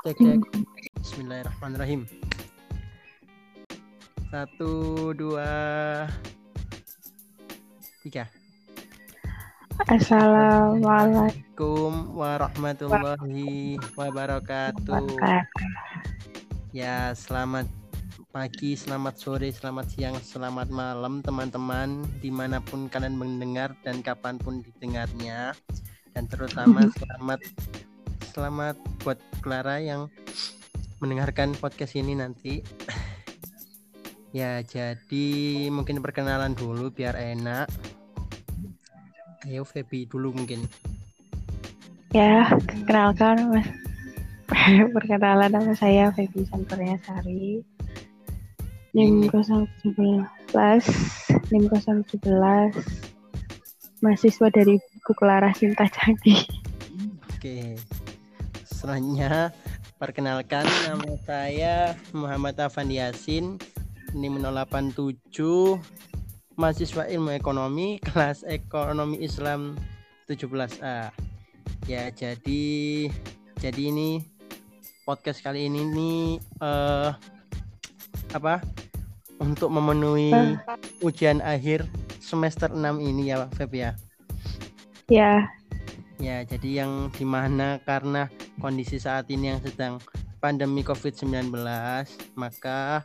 cek cek Bismillahirrahmanirrahim. Satu dua tiga. Assalamualaikum warahmatullahi wabarakatuh. ya selamat pagi selamat sore selamat siang selamat malam teman-teman di mana pun kalian mendengar dan kapan pun didengarnya. Dan terutama selamat selamat buat Clara yang mendengarkan podcast ini nanti. ya, jadi mungkin perkenalan dulu biar enak. Ayo Feby dulu mungkin. Ya, kenalkan Mas. Perkenalan nama saya Feby Santoria Sari. NIM 017 NIM 017 mahasiswa dari Buku Clara Sinta Candi. Oke. Selanjutnya perkenalkan nama saya Muhammad Afandi Yasin ini 087 mahasiswa ilmu ekonomi kelas ekonomi Islam 17A. Ya, jadi jadi ini podcast kali ini nih uh, apa? Untuk memenuhi ujian akhir semester 6 ini ya, Feb ya. Ya. Ya, jadi yang di mana karena kondisi saat ini yang sedang pandemi COVID-19, maka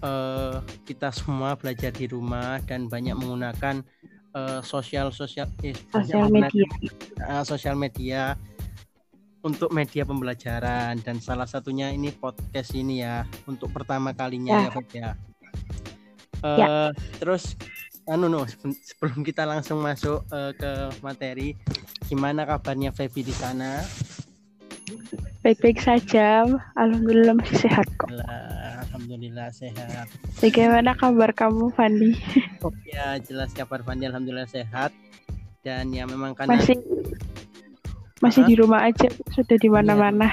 uh, kita semua belajar di rumah dan banyak menggunakan uh, sosial sosial eh, sosial media uh, sosial media untuk media pembelajaran dan salah satunya ini podcast ini ya untuk pertama kalinya ya, ya ya. Uh, ya. Terus anu no sebelum kita langsung masuk uh, ke materi gimana kabarnya Febi di sana? Baik-baik saja, alhamdulillah masih sehat kok. Alhamdulillah sehat. Bagaimana kabar kamu, Fandi? Oh, ya, jelas kabar Fandi alhamdulillah sehat. Dan ya memang karena masih masih di rumah aja, sudah di mana-mana.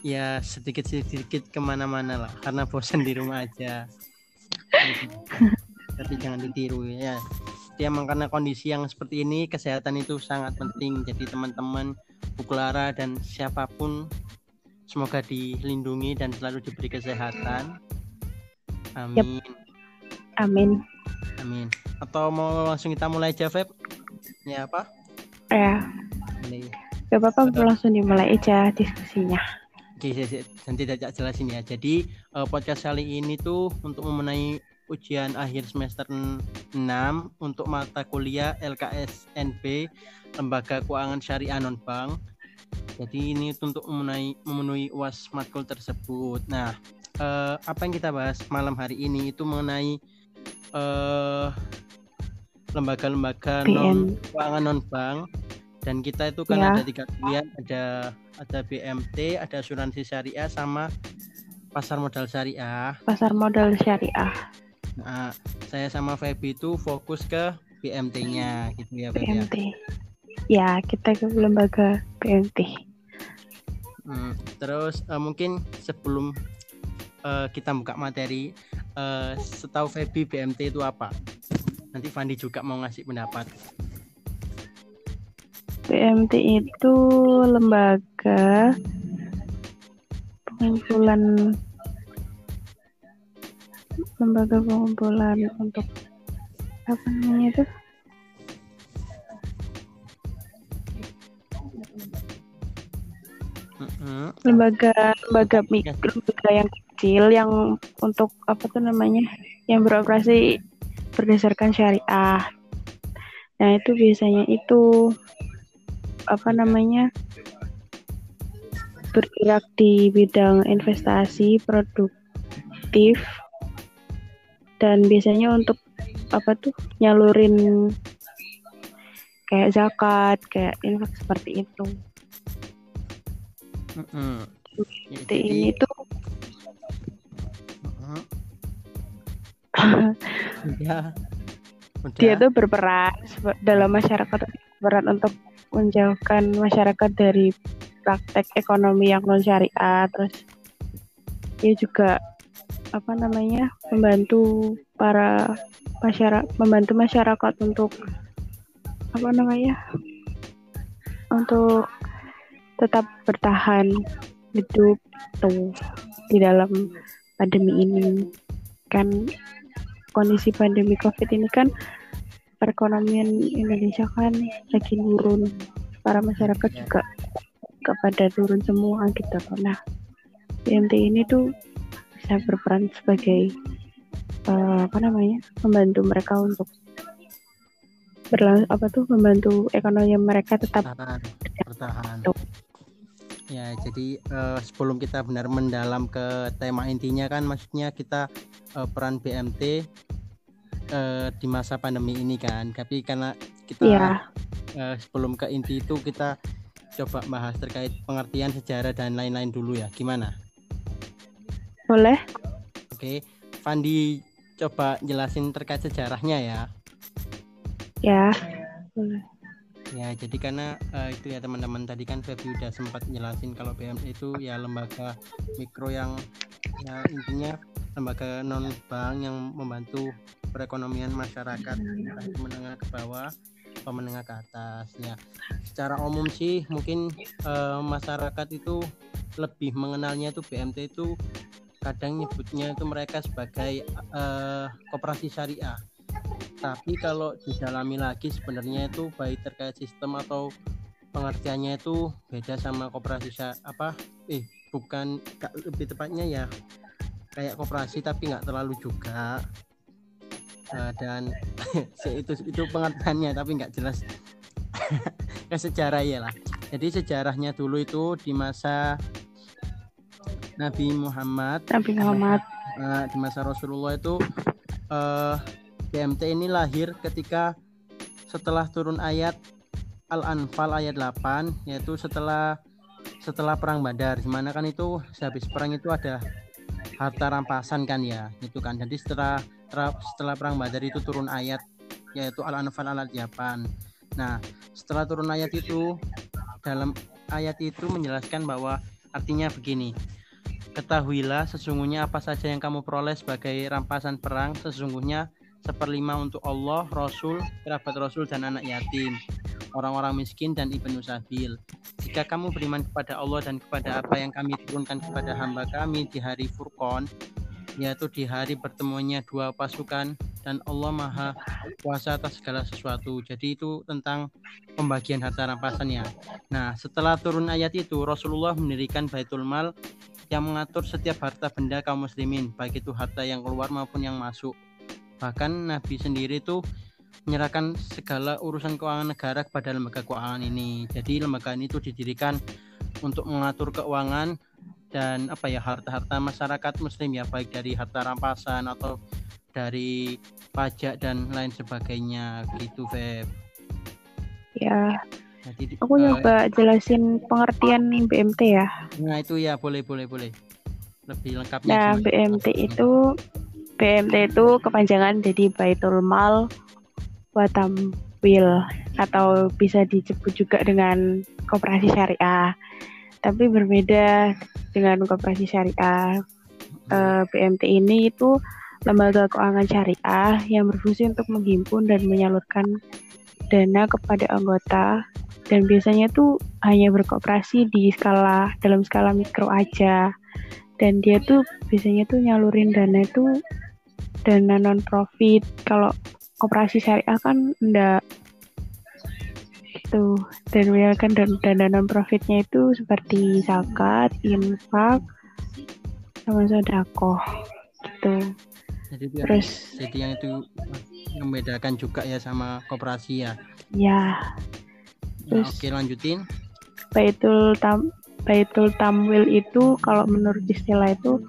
Ya, ya sedikit-sedikit ke mana-mana lah, karena bosan di rumah aja. Tapi jangan ditiru ya. Memang karena kondisi yang seperti ini, kesehatan itu sangat penting. Jadi teman-teman Bu Clara dan siapa pun semoga dilindungi dan selalu diberi kesehatan. Amin. Yep. Amin. Amin. Atau mau langsung kita mulai aja, Feb? Ya apa? Ya. Ini. Gak apa-apa, langsung dimulai aja diskusinya. Oke, nanti tidak jelasin ya. Jadi uh, podcast kali ini tuh untuk memenai ujian akhir semester 6 untuk mata kuliah LKSNB Lembaga Keuangan Syariah Non Bank. Jadi ini untuk memenuhi, memenuhi UAS matkul tersebut. Nah, eh, apa yang kita bahas malam hari ini itu mengenai eh, lembaga-lembaga non keuangan non bank dan kita itu kan ya. ada tiga pilihan ada ada BMT ada asuransi syariah sama pasar modal syariah pasar modal syariah nah saya sama Feby itu fokus ke BMT-nya gitu ya Feby BMT ya ya kita ke lembaga BMT hmm, terus uh, mungkin sebelum uh, kita buka materi uh, setahu Feby BMT itu apa? Nanti Fandi juga mau ngasih pendapat. BMT itu lembaga pengumpulan lembaga pengumpulan untuk apa namanya itu? Lembaga lembaga mikro lembaga yang kecil yang untuk apa tuh namanya yang beroperasi berdasarkan syariah. Nah itu biasanya itu apa namanya bergerak di bidang investasi produktif dan biasanya untuk apa tuh nyalurin kayak zakat kayak infak seperti itu. Mm-hmm. Jadi, ini tuh. Ya, dia tuh berperan dalam masyarakat berat untuk menjauhkan masyarakat dari praktek ekonomi yang non syariah. Terus dia juga apa namanya membantu para masyarakat membantu masyarakat untuk apa namanya untuk tetap bertahan hidup tuh di dalam pandemi ini. Kan kondisi pandemi covid ini kan perekonomian Indonesia kan lagi turun. Para masyarakat juga kepada turun semua gitu. Nah BMT ini tuh bisa berperan sebagai uh, apa namanya membantu mereka untuk berlangsung apa tuh membantu ekonomi mereka tetap bertahan, bertahan. Ya, jadi uh, sebelum kita benar mendalam ke tema intinya kan maksudnya kita uh, peran BMT uh, di masa pandemi ini kan. Tapi karena kita yeah. uh, sebelum ke inti itu kita coba bahas terkait pengertian sejarah dan lain-lain dulu ya. Gimana? Boleh. Oke, Fandi coba jelasin terkait sejarahnya ya. Ya, boleh. Ya, jadi karena uh, itu ya teman-teman tadi kan Febi udah sempat jelasin kalau BMT itu ya lembaga mikro yang ya intinya lembaga non bank yang membantu perekonomian masyarakat entah menengah ke bawah atau menengah ke atas ya. Secara umum sih mungkin uh, masyarakat itu lebih mengenalnya itu BMT itu kadang nyebutnya itu mereka sebagai uh, koperasi syariah. Tapi kalau didalami lagi sebenarnya itu baik terkait sistem atau pengertiannya itu beda sama koperasi apa eh bukan lebih tepatnya ya kayak koperasi tapi nggak terlalu juga. Uh, dan itu itu pengertiannya tapi nggak jelas. Ke sejarah ya lah jadi sejarahnya dulu itu di masa Nabi Muhammad. Nabi Muhammad. Uh, di masa Rasulullah itu uh, BMT ini lahir ketika setelah turun ayat Al-Anfal ayat 8 yaitu setelah setelah perang Badar di mana kan itu sehabis perang itu ada harta rampasan kan ya itu kan. Jadi setelah setelah perang Badar itu turun ayat yaitu Al-Anfal ayat 8 nah setelah turun ayat itu dalam ayat itu menjelaskan bahwa artinya begini Ketahuilah sesungguhnya apa saja yang kamu peroleh sebagai rampasan perang sesungguhnya seperlima untuk Allah, Rasul, kerabat Rasul dan anak yatim, orang-orang miskin dan ibnu sabil. Jika kamu beriman kepada Allah dan kepada apa yang kami turunkan kepada hamba kami di hari Furqan, yaitu di hari bertemuannya dua pasukan dan Allah Maha Kuasa atas segala sesuatu. Jadi itu tentang pembagian harta rampasannya. Nah, setelah turun ayat itu Rasulullah mendirikan Baitul Mal yang mengatur setiap harta benda kaum muslimin, baik itu harta yang keluar maupun yang masuk. Bahkan Nabi sendiri itu menyerahkan segala urusan keuangan negara kepada lembaga keuangan ini. Jadi lembaga ini itu didirikan untuk mengatur keuangan dan apa ya harta-harta masyarakat muslim ya baik dari harta rampasan atau dari pajak dan lain sebagainya. Gitu Feb. Ya jadi, aku uh, nyoba jelasin pengertian BMT ya. Nah itu ya boleh boleh boleh. Lebih lengkapnya nah BMT itu BMT itu kepanjangan jadi Baitul Mal Watamwil atau bisa disebut juga dengan koperasi syariah. Tapi berbeda dengan koperasi syariah. E, eh, BMT ini itu lembaga keuangan syariah yang berfungsi untuk menghimpun dan menyalurkan dana kepada anggota dan biasanya tuh hanya berkooperasi di skala dalam skala mikro aja. Dan dia tuh biasanya tuh nyalurin dana itu dana non profit kalau operasi syariah kan enggak itu dan ya kan dan dana non profitnya itu seperti zakat, infak, sama sodako gitu. Jadi terus jadi yang itu membedakan juga ya sama koperasi ya. Ya. Terus nah, oke lanjutin. Baitul tam Baitul Tamwil itu kalau menurut istilah itu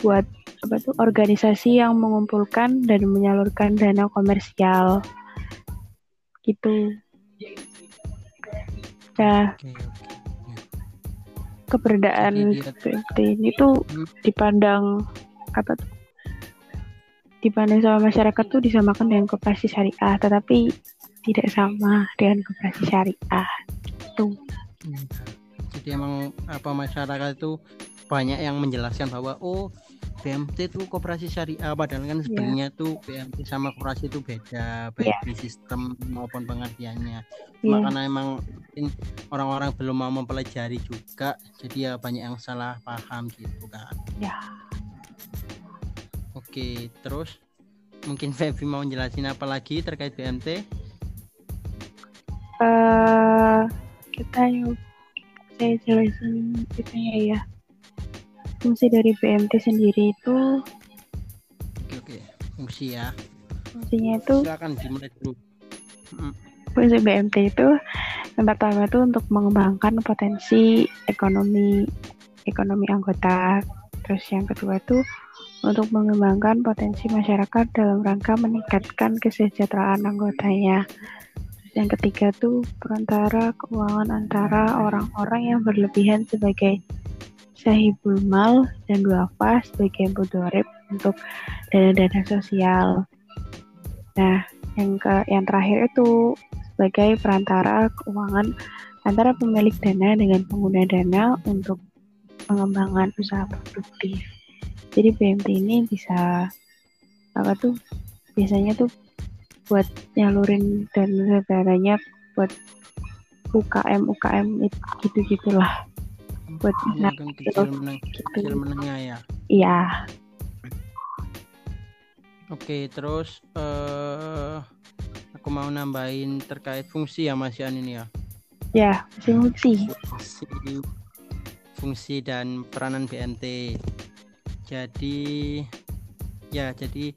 buat apa tuh organisasi yang mengumpulkan dan menyalurkan dana komersial gitu. Nah, keberadaan seperti ini tuh hmm. dipandang apa tuh? Dipandang sama masyarakat tuh disamakan dengan koperasi syariah, tetapi tidak sama dengan koperasi syariah. Tuh. Hmm. Jadi emang apa masyarakat itu banyak yang menjelaskan bahwa oh BMT itu koperasi syariah padahal kan Iya. sebenarnya tuh BMT sama koperasi itu beda baik Iya. di sistem maupun pengertiannya cuma karena emang orang-orang belum mau mempelajari juga jadi ya banyak yang salah paham gitu kan Ya. Oke terus mungkin Feby mau jelasin apa lagi terkait BMT eh kita yuk. Saya jelasin itunya ya fungsi dari BMT sendiri itu oke oke. Fungsi ya. fungsinya itu silakan dimulai dulu. Mm, fungsi BMT itu yang pertama itu untuk mengembangkan potensi ekonomi ekonomi anggota. Terus yang kedua itu untuk mengembangkan potensi masyarakat dalam rangka meningkatkan kesejahteraan anggotanya yang ketiga tuh perantara keuangan antara orang-orang yang berlebihan sebagai sahibul mal dan duafa sebagai mudorib untuk dana-dana sosial nah yang ke yang terakhir itu sebagai perantara keuangan antara pemilik dana dengan pengguna dana untuk pengembangan usaha produktif. Jadi BMT ini bisa apa tuh biasanya tuh buat nyalurin dana dananya buat UKM UKM gitu gitulah buat nah, magang kecil meneng kecil menengah ya. Iya. Oke, terus eh aku mau nambahin terkait fungsi ya Mas Yan ini ya. ya fungsi. Fungsi, fungsi dan peranan BMT. Jadi ya, jadi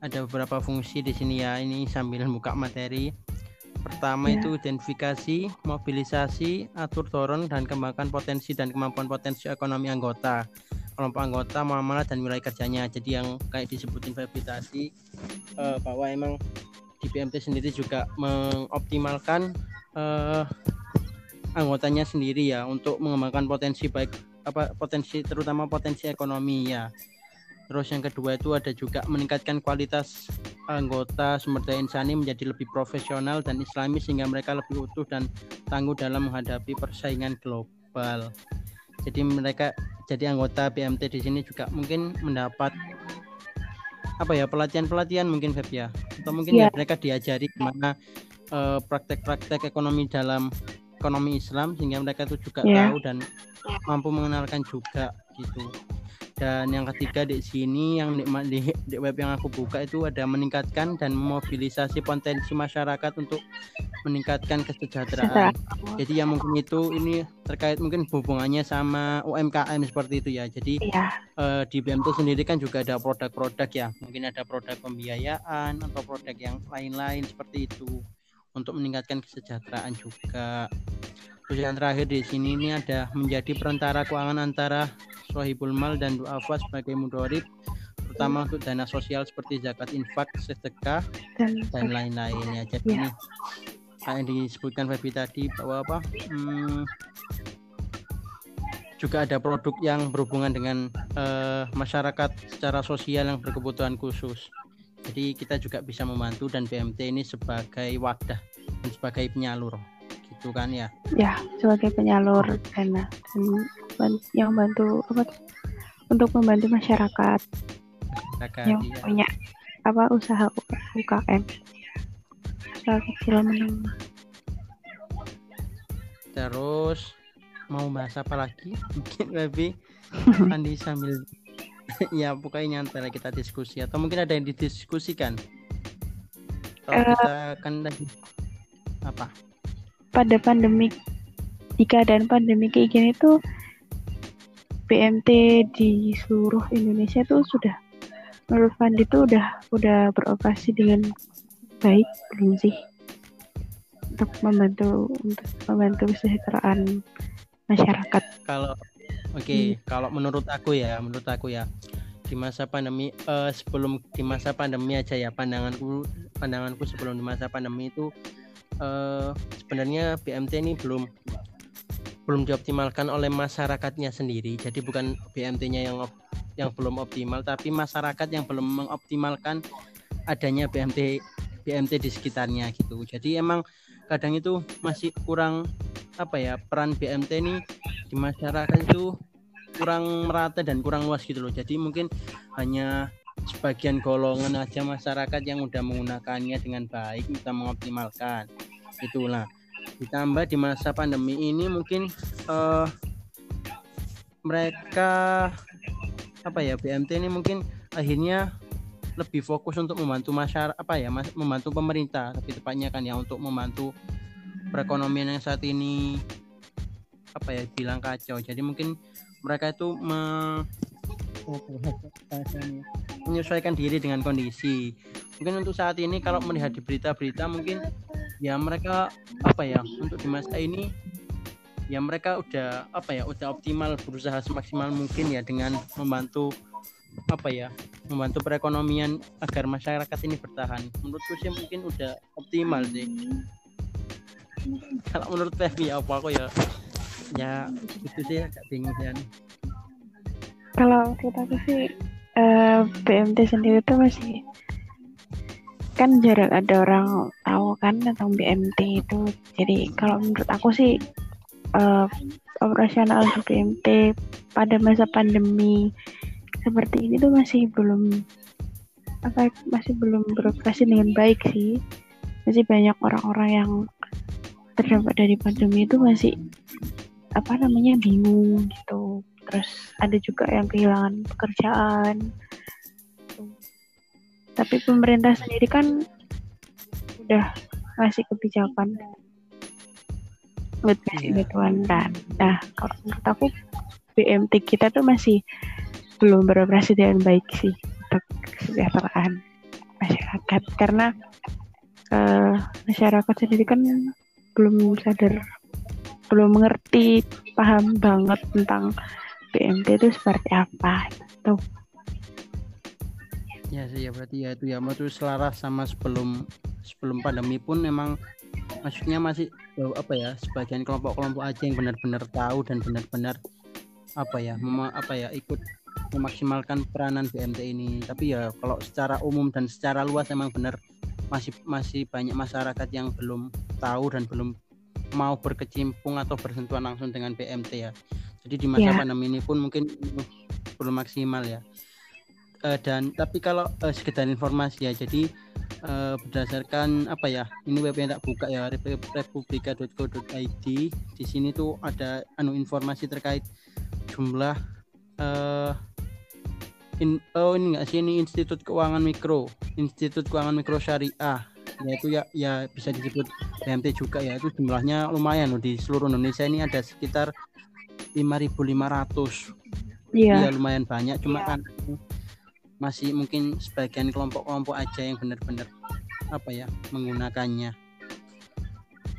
ada beberapa fungsi di sini ya. Ini sambil buka materi. Pertama Ya. itu identifikasi, mobilisasi, atur dorong dan kembangkan potensi dan kemampuan potensi ekonomi anggota kelompok anggota muamalah dan wilayah kerjanya jadi yang kayak disebutin Febri tadi eh, bahwa emang di BMT sendiri juga mengoptimalkan eh, anggotanya sendiri ya untuk mengembangkan potensi baik apa potensi terutama potensi ekonomi ya terus yang kedua itu ada juga meningkatkan kualitas anggota sumber daya insani menjadi lebih profesional dan islami sehingga mereka lebih utuh dan tangguh dalam menghadapi persaingan global jadi mereka jadi anggota BMT di sini juga mungkin mendapat apa ya pelatihan-pelatihan mungkin Feb ya atau mungkin Iya. ya mereka diajari gimana eh, praktek-praktek ekonomi dalam ekonomi Islam sehingga mereka itu juga Iya. tahu dan mampu mengenalkan juga gitu dan yang ketiga di sini yang di, di, di web yang aku buka itu ada meningkatkan dan memobilisasi potensi masyarakat untuk meningkatkan kesejahteraan jadi yang mungkin itu ini terkait mungkin hubungannya sama UMKM seperti itu ya. Jadi iya eh, di BMT sendiri kan juga ada produk-produk ya. Mungkin ada produk pembiayaan atau produk yang lain-lain seperti itu untuk meningkatkan kesejahteraan juga. Terus yang terakhir di sini ini ada menjadi perantara keuangan antara sohibul mal dan duafa sebagai mudorib terutama untuk dana sosial seperti zakat infak, sedekah, dan dan lain-lain ya. Jadi Iya. ini yang disebutkan Febi tadi bahwa apa? hmm, juga ada produk yang berhubungan dengan eh, masyarakat secara sosial yang berkebutuhan khusus. Jadi kita juga bisa membantu dan BMT ini sebagai wadah dan sebagai penyalur, gitu kan ya. ya sebagai penyalur dana dan yang bantu apa untuk membantu masyarakat Masyarakat, yang iya. punya apa usaha UKM usaha kecil menengah Terus mau bahas apa lagi? Mungkin Febi Andi sambil ya pokoknya nyantai lah kita diskusi atau mungkin ada yang didiskusikan. Kalau Eh. kita kan lagi apa? Pada pandemi di keadaan pandemi kayak gini tuh BMT di seluruh Indonesia tuh sudah menurut Fandi tuh udah udah beroperasi dengan baik belum sih? Untuk membantu untuk membantu kesejahteraan masyarakat. Kalau oke, kalau menurut aku ya, menurut aku ya di masa pandemi eh, sebelum di masa pandemi aja ya pandanganku pandanganku sebelum di masa pandemi itu eh, sebenarnya BMT ini belum belum dioptimalkan oleh masyarakatnya sendiri. Jadi bukan BMT-nya yang op- yang belum optimal, tapi masyarakat yang belum mengoptimalkan adanya BMT BMT di sekitarnya gitu. Jadi emang kadang itu masih kurang apa ya peran BMT ini di masyarakat itu kurang merata dan kurang luas gitu loh jadi mungkin hanya sebagian golongan aja masyarakat yang udah menggunakannya dengan baik bisa mengoptimalkan. Itulah. Ditambah di masa pandemi ini mungkin uh, mereka apa ya BMT ini mungkin akhirnya lebih fokus untuk membantu masyarakat apa ya mas, membantu pemerintah lebih tepatnya kan ya untuk membantu perekonomian yang saat ini apa ya bilang kacau. Jadi mungkin mereka itu me, menyesuaikan diri dengan kondisi. Mungkin untuk saat ini kalau melihat di berita-berita mungkin ya mereka apa ya untuk di masa ini ya mereka udah apa ya udah optimal berusaha semaksimal mungkin ya dengan membantu apa ya membantu perekonomian agar masyarakat ini bertahan. Menurutku sih mungkin udah optimal sih. Kalau menurut Pevi apa aku ya ya itu sih agak bingung sih kalau kita sih uh, sendiri tuh masih kan jarang ada orang tahu kan tentang BMT itu. Jadi kalau menurut aku sih uh, operasional BMT pada masa pandemi seperti ini tuh masih belum apa masih belum beroperasi dengan baik sih. Masih banyak orang-orang yang terdampak dari pandemi itu masih apa namanya bingung gitu terus ada juga yang kehilangan pekerjaan. Tapi pemerintah sendiri kan udah ngasih kebijakan buat kasih yeah. bantuan kan. Nah kalau menurut aku BMT kita tuh masih belum beroperasi dengan baik sih untuk kesejahteraan masyarakat. Karena uh, masyarakat sendiri kan belum sadar belum mengerti paham banget tentang BMT itu seperti apa? Itu ya sih ya berarti ya itu ya. Mau selaras sama sebelum sebelum pandemi pun memang maksudnya masih oh, apa ya sebagian kelompok-kelompok aja yang benar-benar tahu dan benar-benar apa ya mem apa ya ikut memaksimalkan peranan BMT ini. Tapi ya kalau secara umum dan secara luas memang benar masih masih banyak masyarakat yang belum tahu dan belum mau berkecimpung atau bersentuhan langsung dengan BMT ya jadi di masa yeah. pandemi ini pun mungkin belum maksimal ya uh, dan tapi kalau uh, sekedar informasi ya jadi uh, berdasarkan apa ya ini web yang tak buka ya republika.co.id di sini tuh ada anu informasi terkait jumlah uh, in, oh ini enggak sih ini Institut Keuangan Mikro Institut Keuangan Mikro Syariah yaitu ya ya bisa disebut BMT juga ya itu jumlahnya lumayan loh di seluruh Indonesia ini ada sekitar 5.500 Iya. Ya lumayan banyak cuma yeah. kan masih mungkin sebagian kelompok-kelompok aja yang benar-benar apa ya menggunakannya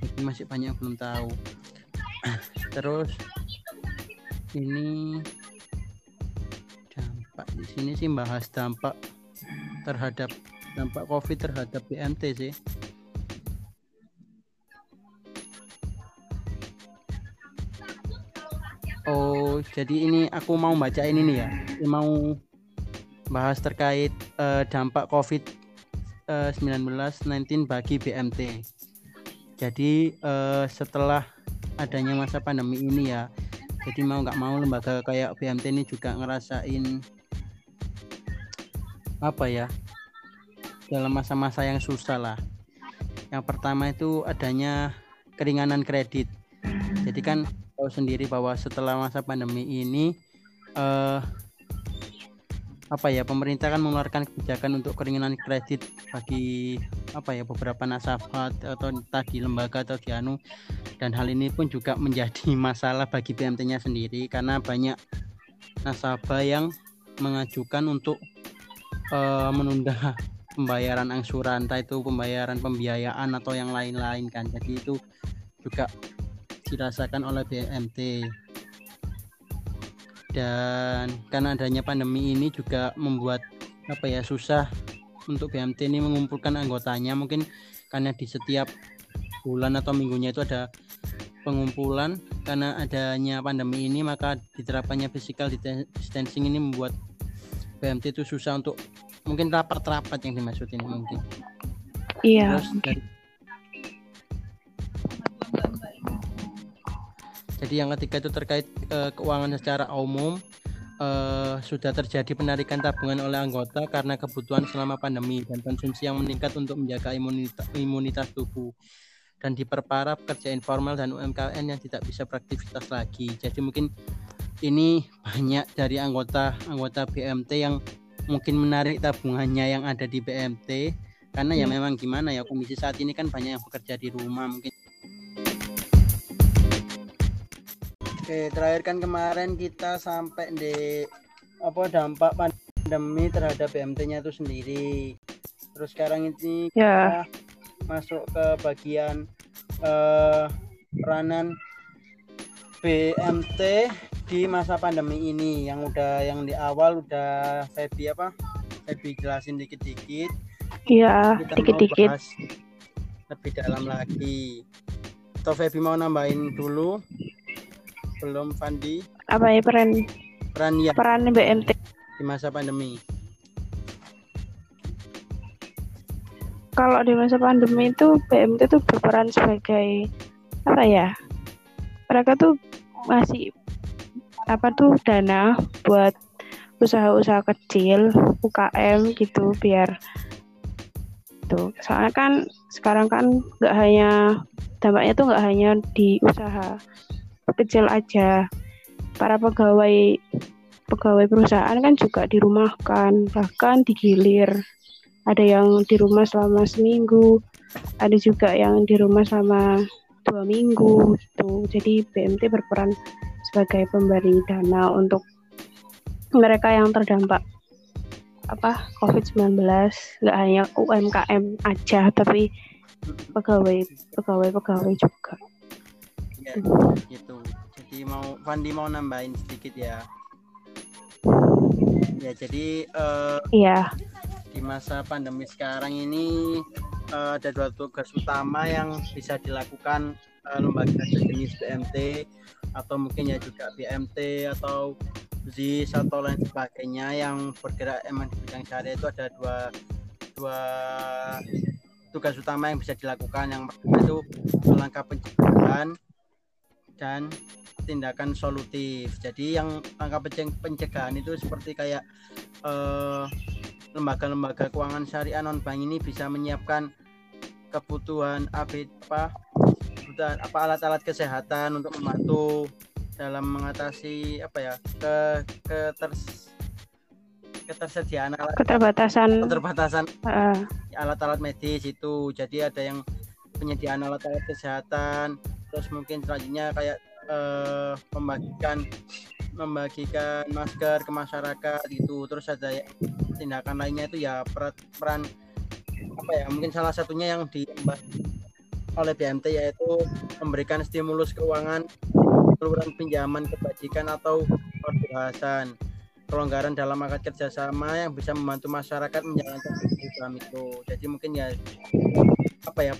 jadi masih banyak belum tahu terus ini dampak di sini sih bahas dampak terhadap dampak covid terhadap BMT sih oh jadi ini aku mau baca ini nih ya mau bahas terkait uh, dampak COVID-19 uh, bagi BMT. Jadi uh, setelah adanya masa pandemi ini ya, jadi mau nggak mau lembaga kayak BMT ini juga ngerasain apa ya dalam masa-masa yang susah lah. Yang pertama itu adanya keringanan kredit. Jadi kan tahu sendiri bahwa setelah masa pandemi ini uh, apa ya pemerintah kan mengeluarkan kebijakan untuk keringanan kredit bagi apa ya beberapa nasabah atau entah di lembaga atau di anu. Dan hal ini pun juga menjadi masalah bagi BMT-nya sendiri karena banyak nasabah yang mengajukan untuk uh, menunda pembayaran angsuran entah itu pembayaran pembiayaan atau yang lain-lain kan. Jadi itu juga dirasakan oleh BMT dan karena adanya pandemi ini juga membuat apa ya susah untuk BMT ini mengumpulkan anggotanya. Mungkin karena di setiap bulan atau minggunya itu ada pengumpulan. Karena adanya pandemi ini maka diterapkannya physical distancing ini membuat BMT itu susah untuk mungkin rapat-rapat yang dimaksud ini mungkin. Iya. Terus, dari, Jadi yang ketiga itu terkait uh, keuangan secara umum. uh, sudah terjadi penarikan tabungan oleh anggota karena kebutuhan selama pandemi dan konsumsi yang meningkat untuk menjaga imunitas, imunitas tubuh dan diperparah pekerja informal dan UMKM yang tidak bisa beraktivitas lagi. Jadi mungkin ini banyak dari anggota anggota BMT yang mungkin menarik tabungannya yang ada di BMT karena ya hmm. memang gimana ya kondisi saat ini kan banyak yang bekerja di rumah mungkin Oke, terakhir kan kemarin kita sampai di apa dampak pandemi terhadap BMT-nya itu sendiri. Terus sekarang ini yeah. kita masuk ke bagian uh, peranan BMT di masa pandemi ini yang udah yang di awal udah Febi apa Febi jelasin dikit-dikit. Iya, dikit-dikit. Lebih dalam lagi. Atau Febi mau nambahin dulu belum Fandi apa ya peran? peran ya peran BMT di masa pandemi? Kalau di masa pandemi itu BMT itu berperan sebagai apa ya mereka tuh masih apa tuh dana buat usaha-usaha kecil UKM gitu biar tuh. Soalnya kan sekarang kan nggak hanya dampaknya tuh nggak hanya di usaha kecil aja. Para pegawai pegawai perusahaan kan juga dirumahkan bahkan digilir. Ada yang di rumah selama seminggu ada juga yang di rumah selama dua minggu gitu. Jadi BMT berperan sebagai pemberi dana untuk mereka yang terdampak apa COVID-19 nggak hanya UMKM aja tapi pegawai pegawai pegawai juga ya gitu. Jadi mau Fandi mau nambahin sedikit ya. Ya jadi uh, iya. di masa pandemi sekarang ini uh, ada dua tugas utama yang bisa dilakukan uh, lembaga jenis BMT atau mungkin ya juga BMT atau ZIS atau lain sebagainya yang bergerak emang di bidang syariah itu ada dua dua tugas utama yang bisa dilakukan. Yang pertama itu langkah pencegahan dan tindakan solutif. Jadi yang angka pencegahan itu seperti kayak eh, lembaga-lembaga keuangan syariah non bank ini bisa menyiapkan kebutuhan apa kebutuhan apa alat-alat kesehatan untuk membantu dalam mengatasi apa ya ke keters ketersediaan alat keterbatasan keterbatasan uh. alat-alat medis itu jadi ada yang penyediaan alat-alat kesehatan terus mungkin selanjutnya kayak uh, membagikan membagikan masker ke masyarakat gitu. Terus ada tindakan lainnya itu ya peran, peran apa ya mungkin salah satunya yang diembat oleh BMT yaitu memberikan stimulus keuangan peluang pinjaman kebajikan atau perbahasan kelonggaran dalam akad kerjasama yang bisa membantu masyarakat menjalankan program itu. Jadi mungkin ya apa ya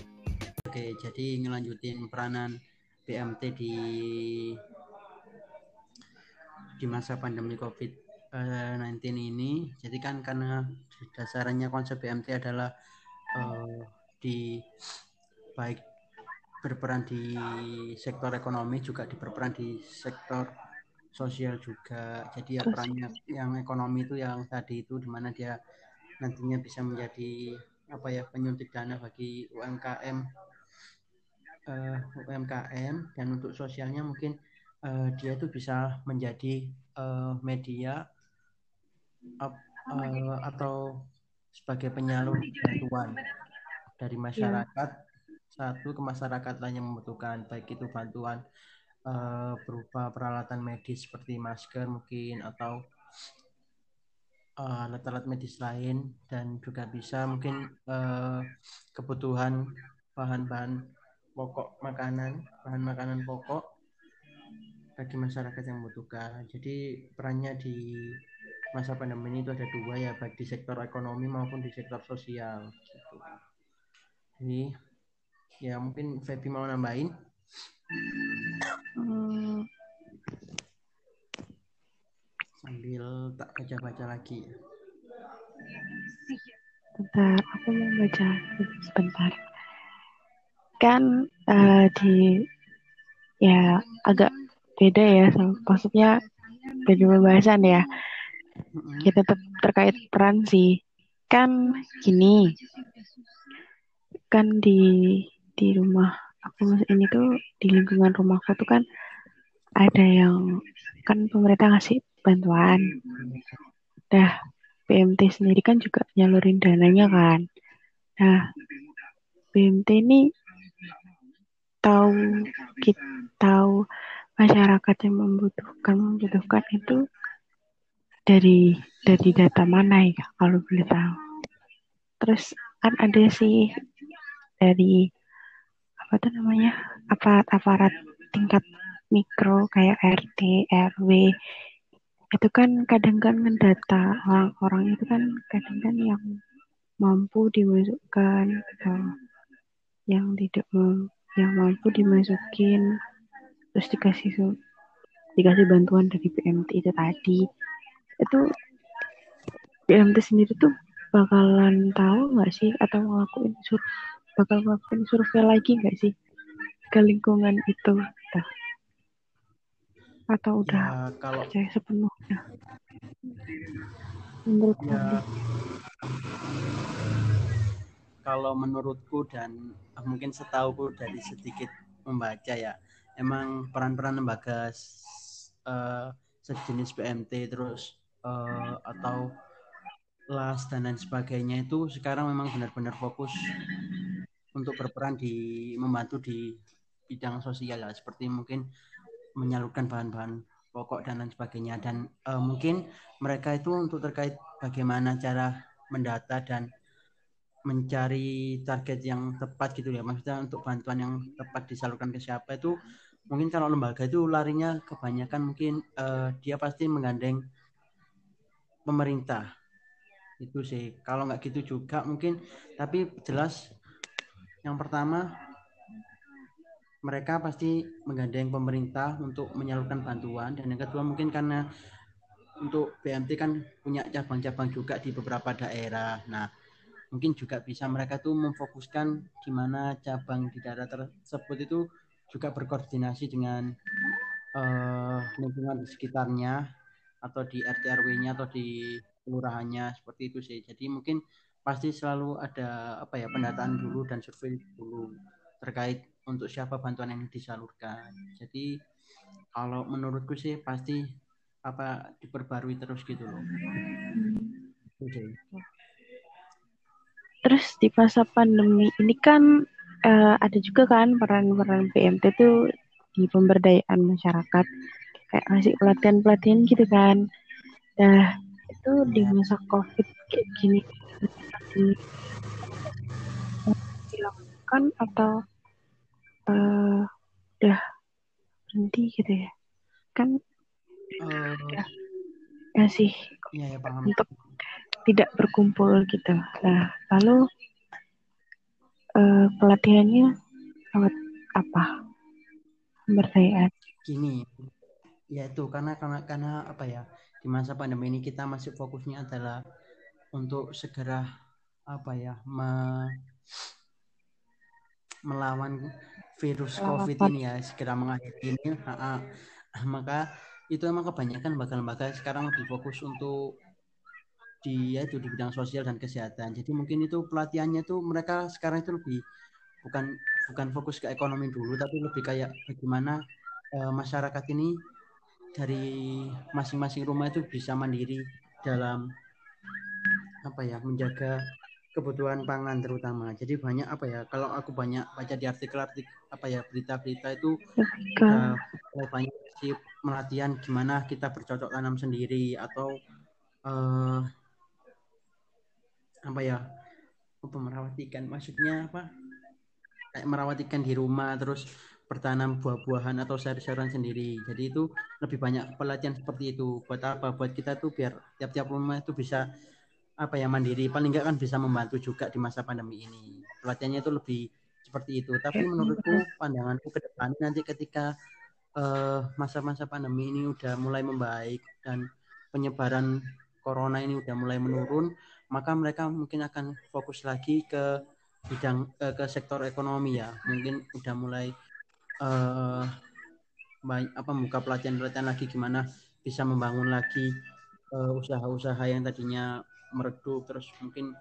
Oke, jadi ngelanjutin peranan BMT di di masa pandemi COVID-19 ini. Jadi kan karena dasarnya konsep BMT adalah uh, di baik berperan di sektor ekonomi juga diperperan di sektor sosial juga. Jadi ya perannya yang ekonomi itu yang tadi itu di mana dia nantinya bisa menjadi apa ya penyuntik dana bagi UMKM uh, eh, UMKM dan untuk sosialnya mungkin uh, dia itu bisa menjadi uh, media uh, uh, atau sebagai penyalur bantuan dari iya. masyarakat. Satu ke masyarakat lain yang membutuhkan baik itu bantuan uh, berupa peralatan medis seperti masker mungkin atau alat-alat uh, medis lain dan juga bisa mungkin uh, kebutuhan bahan-bahan pokok makanan, bahan makanan pokok bagi masyarakat yang membutuhkan. Jadi perannya di masa pandemi itu ada dua ya, baik di sektor ekonomi maupun di sektor sosial. Gitu. Jadi ya mungkin Febi mau nambahin. Sambil tak baca-baca lagi. Bentar, aku mau baca sebentar kan uh, di ya agak beda ya maksudnya beda pembahasan ya. Kita tetap terkait peran sih. Kan gini, kan di di rumah aku ini tuh di lingkungan rumahku tuh kan ada yang kan pemerintah ngasih bantuan. Dah BMT sendiri kan juga nyalurin dananya kan. Nah, BMT ini tahu kita tahu masyarakat yang membutuhkan membutuhkan itu dari dari data mana ya kalau boleh tahu? Terus kan ada sih dari apa tuh namanya aparat-aparat tingkat mikro kayak RT RW itu kan kadang kan mendata orang-orang itu kan kadang kan yang mampu dimasukkan yang tidak mampu yang mampu dimasukin terus dikasih dikasih bantuan dari BMT itu tadi itu BMT sendiri tuh bakalan tahu nggak sih? Atau ngelakuin sur bakal ngelakuin survei lagi nggak sih ke lingkungan itu? Nah. atau udah ya, kalau percaya sepenuhnya? Menurut ya, kalau menurutku dan mungkin setahuku dari sedikit membaca ya emang peran-peran lembaga uh, sejenis BMT terus uh, atau LAS dan lain sebagainya itu sekarang memang benar-benar fokus untuk berperan di membantu di bidang sosial ya seperti mungkin menyalurkan bahan-bahan pokok dan lain sebagainya. Dan uh, mungkin mereka itu untuk terkait bagaimana cara mendata dan mencari target yang tepat gitu ya. Maksudnya untuk bantuan yang tepat disalurkan ke siapa itu mungkin kalau lembaga itu larinya kebanyakan mungkin uh, dia pasti menggandeng pemerintah. Itu sih. Kalau nggak gitu juga mungkin tapi jelas yang pertama mereka pasti menggandeng pemerintah untuk menyalurkan bantuan. Dan yang kedua mungkin karena untuk BMT kan punya cabang-cabang juga di beberapa daerah. Nah mungkin juga bisa mereka tuh memfokuskan di mana cabang di daerah tersebut itu juga berkoordinasi dengan uh, lingkungan di sekitarnya atau di RT RW-nya atau di kelurahannya seperti itu sih. Jadi mungkin pasti selalu ada apa ya pendataan dulu dan survei dulu terkait untuk siapa bantuan yang disalurkan. Jadi kalau menurutku sih pasti apa diperbarui terus gitu loh. Okay terus di masa pandemi ini kan uh, ada juga kan peran-peran BMT itu di pemberdayaan masyarakat. Kayak ngasih pelatihan-pelatihan gitu kan. Nah itu di masa covid kayak gini dilakukan atau uh, udah berhenti gitu ya? Kan uh, ya, ngasih ya, ya, untuk tidak berkumpul gitu. Nah, lalu uh, pelatihannya lewat apa? Pemberdayaan. Gini, ya itu karena karena karena apa ya di masa pandemi ini kita masih fokusnya adalah untuk segera apa ya me, melawan virus COVID ini ya segera mengakhiri ini. Nah, maka itu emang kebanyakan lembaga-lembaga sekarang lebih fokus untuk di ya itu di bidang sosial dan kesehatan. Jadi mungkin itu pelatihannya tuh mereka sekarang itu lebih bukan bukan fokus ke ekonomi dulu tapi lebih kayak bagaimana uh, masyarakat ini dari masing-masing rumah itu bisa mandiri dalam apa ya menjaga kebutuhan pangan terutama. Jadi banyak apa ya kalau aku banyak baca di artikel-artikel apa ya berita-berita itu uh, banyak sih melatihan gimana kita bercocok tanam sendiri atau uh, apa ya apa merawat ikan maksudnya apa? Kayak merawat ikan di rumah terus bertanam buah-buahan atau sayur-sayuran sendiri. Jadi itu lebih banyak pelatihan seperti itu. Buat apa? Buat kita tuh biar tiap-tiap rumah itu bisa apa ya mandiri. Paling enggak kan bisa membantu juga di masa pandemi ini. Pelatihannya itu lebih seperti itu. Tapi menurutku pandanganku ke depan nanti ketika uh, masa-masa pandemi ini udah mulai membaik dan penyebaran corona ini udah mulai menurun maka mereka mungkin akan fokus lagi ke bidang uh, ke sektor ekonomi ya mungkin udah mulai uh, baik apa buka pelatihan pelatihan lagi gimana bisa membangun lagi uh, usaha-usaha yang tadinya meredup terus mungkin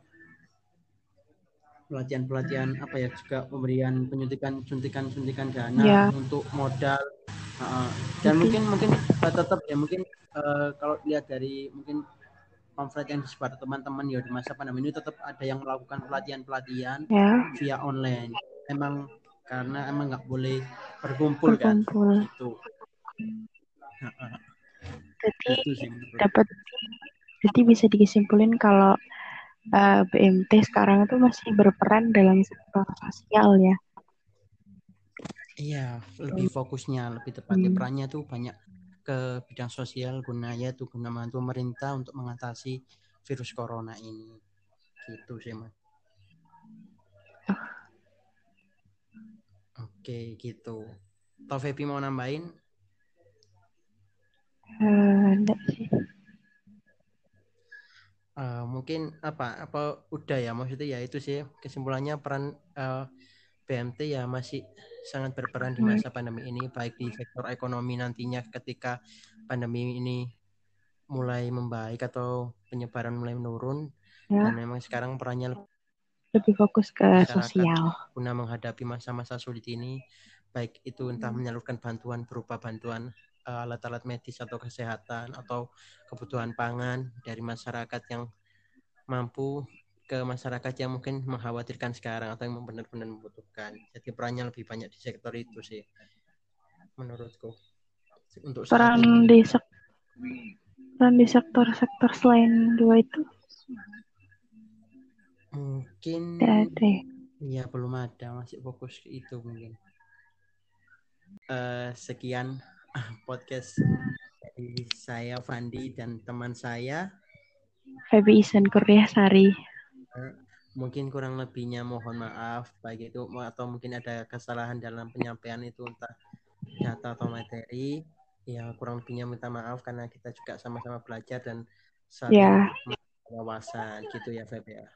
pelatihan-pelatihan apa ya juga pemberian penyuntikan suntikan suntikan dana yeah. untuk modal uh, dan mungkin mungkin uh, tetap ya mungkin uh, kalau lihat dari mungkin pamflet yang disebar teman-teman ya di masa pandemi ini tetap ada yang melakukan pelatihan-pelatihan yeah. via online emang karena emang nggak boleh berkumpul, kan itu jadi dapat jadi bisa disimpulin kalau uh, eh, BMT sekarang itu masih berperan dalam sektor sosial ya. Iya, lebih fokusnya, lebih tepatnya hmm. perannya tuh banyak ke bidang sosial gunanya tuh guna membantu pemerintah untuk mengatasi virus corona ini. Gitu sih, Mas. Oke, gitu. Tau mau nambahin? Uh, enggak sih uh, mungkin apa apa udah ya maksudnya ya itu sih kesimpulannya peran uh, BMT ya masih sangat berperan di masa pandemi ini baik di sektor ekonomi nantinya ketika pandemi ini mulai membaik atau penyebaran mulai menurun. Ya. dan memang sekarang perannya lebih fokus ke sosial. guna menghadapi masa-masa sulit ini baik itu entah menyalurkan bantuan berupa bantuan Eh, alat-alat medis atau kesehatan atau kebutuhan pangan dari masyarakat yang mampu ke masyarakat yang mungkin mengkhawatirkan sekarang atau yang benar-benar membutuhkan. Jadi perannya lebih banyak di sektor itu sih, menurutku. Untuk peran di sek peran di sektor-sektor selain dua itu mungkin ada. Ya belum ada, masih fokus ke itu mungkin. Uh, sekian podcast dari saya Fandi dan teman saya Febi Isan Korea Sari. Eh, mungkin kurang lebihnya mohon maaf baik itu atau mungkin ada kesalahan dalam penyampaian itu entah data atau materi. Ya kurang lebihnya minta maaf karena kita juga sama-sama belajar dan saling yeah. wawasan gitu ya Febi ya.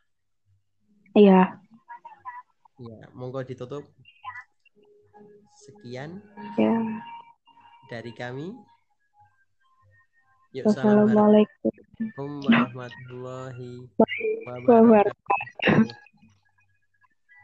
Iya. Ya, monggo ditutup. Sekian. Ya dari kami. Yuk, Assalamualaikum warahmatullahi wabarakatuh.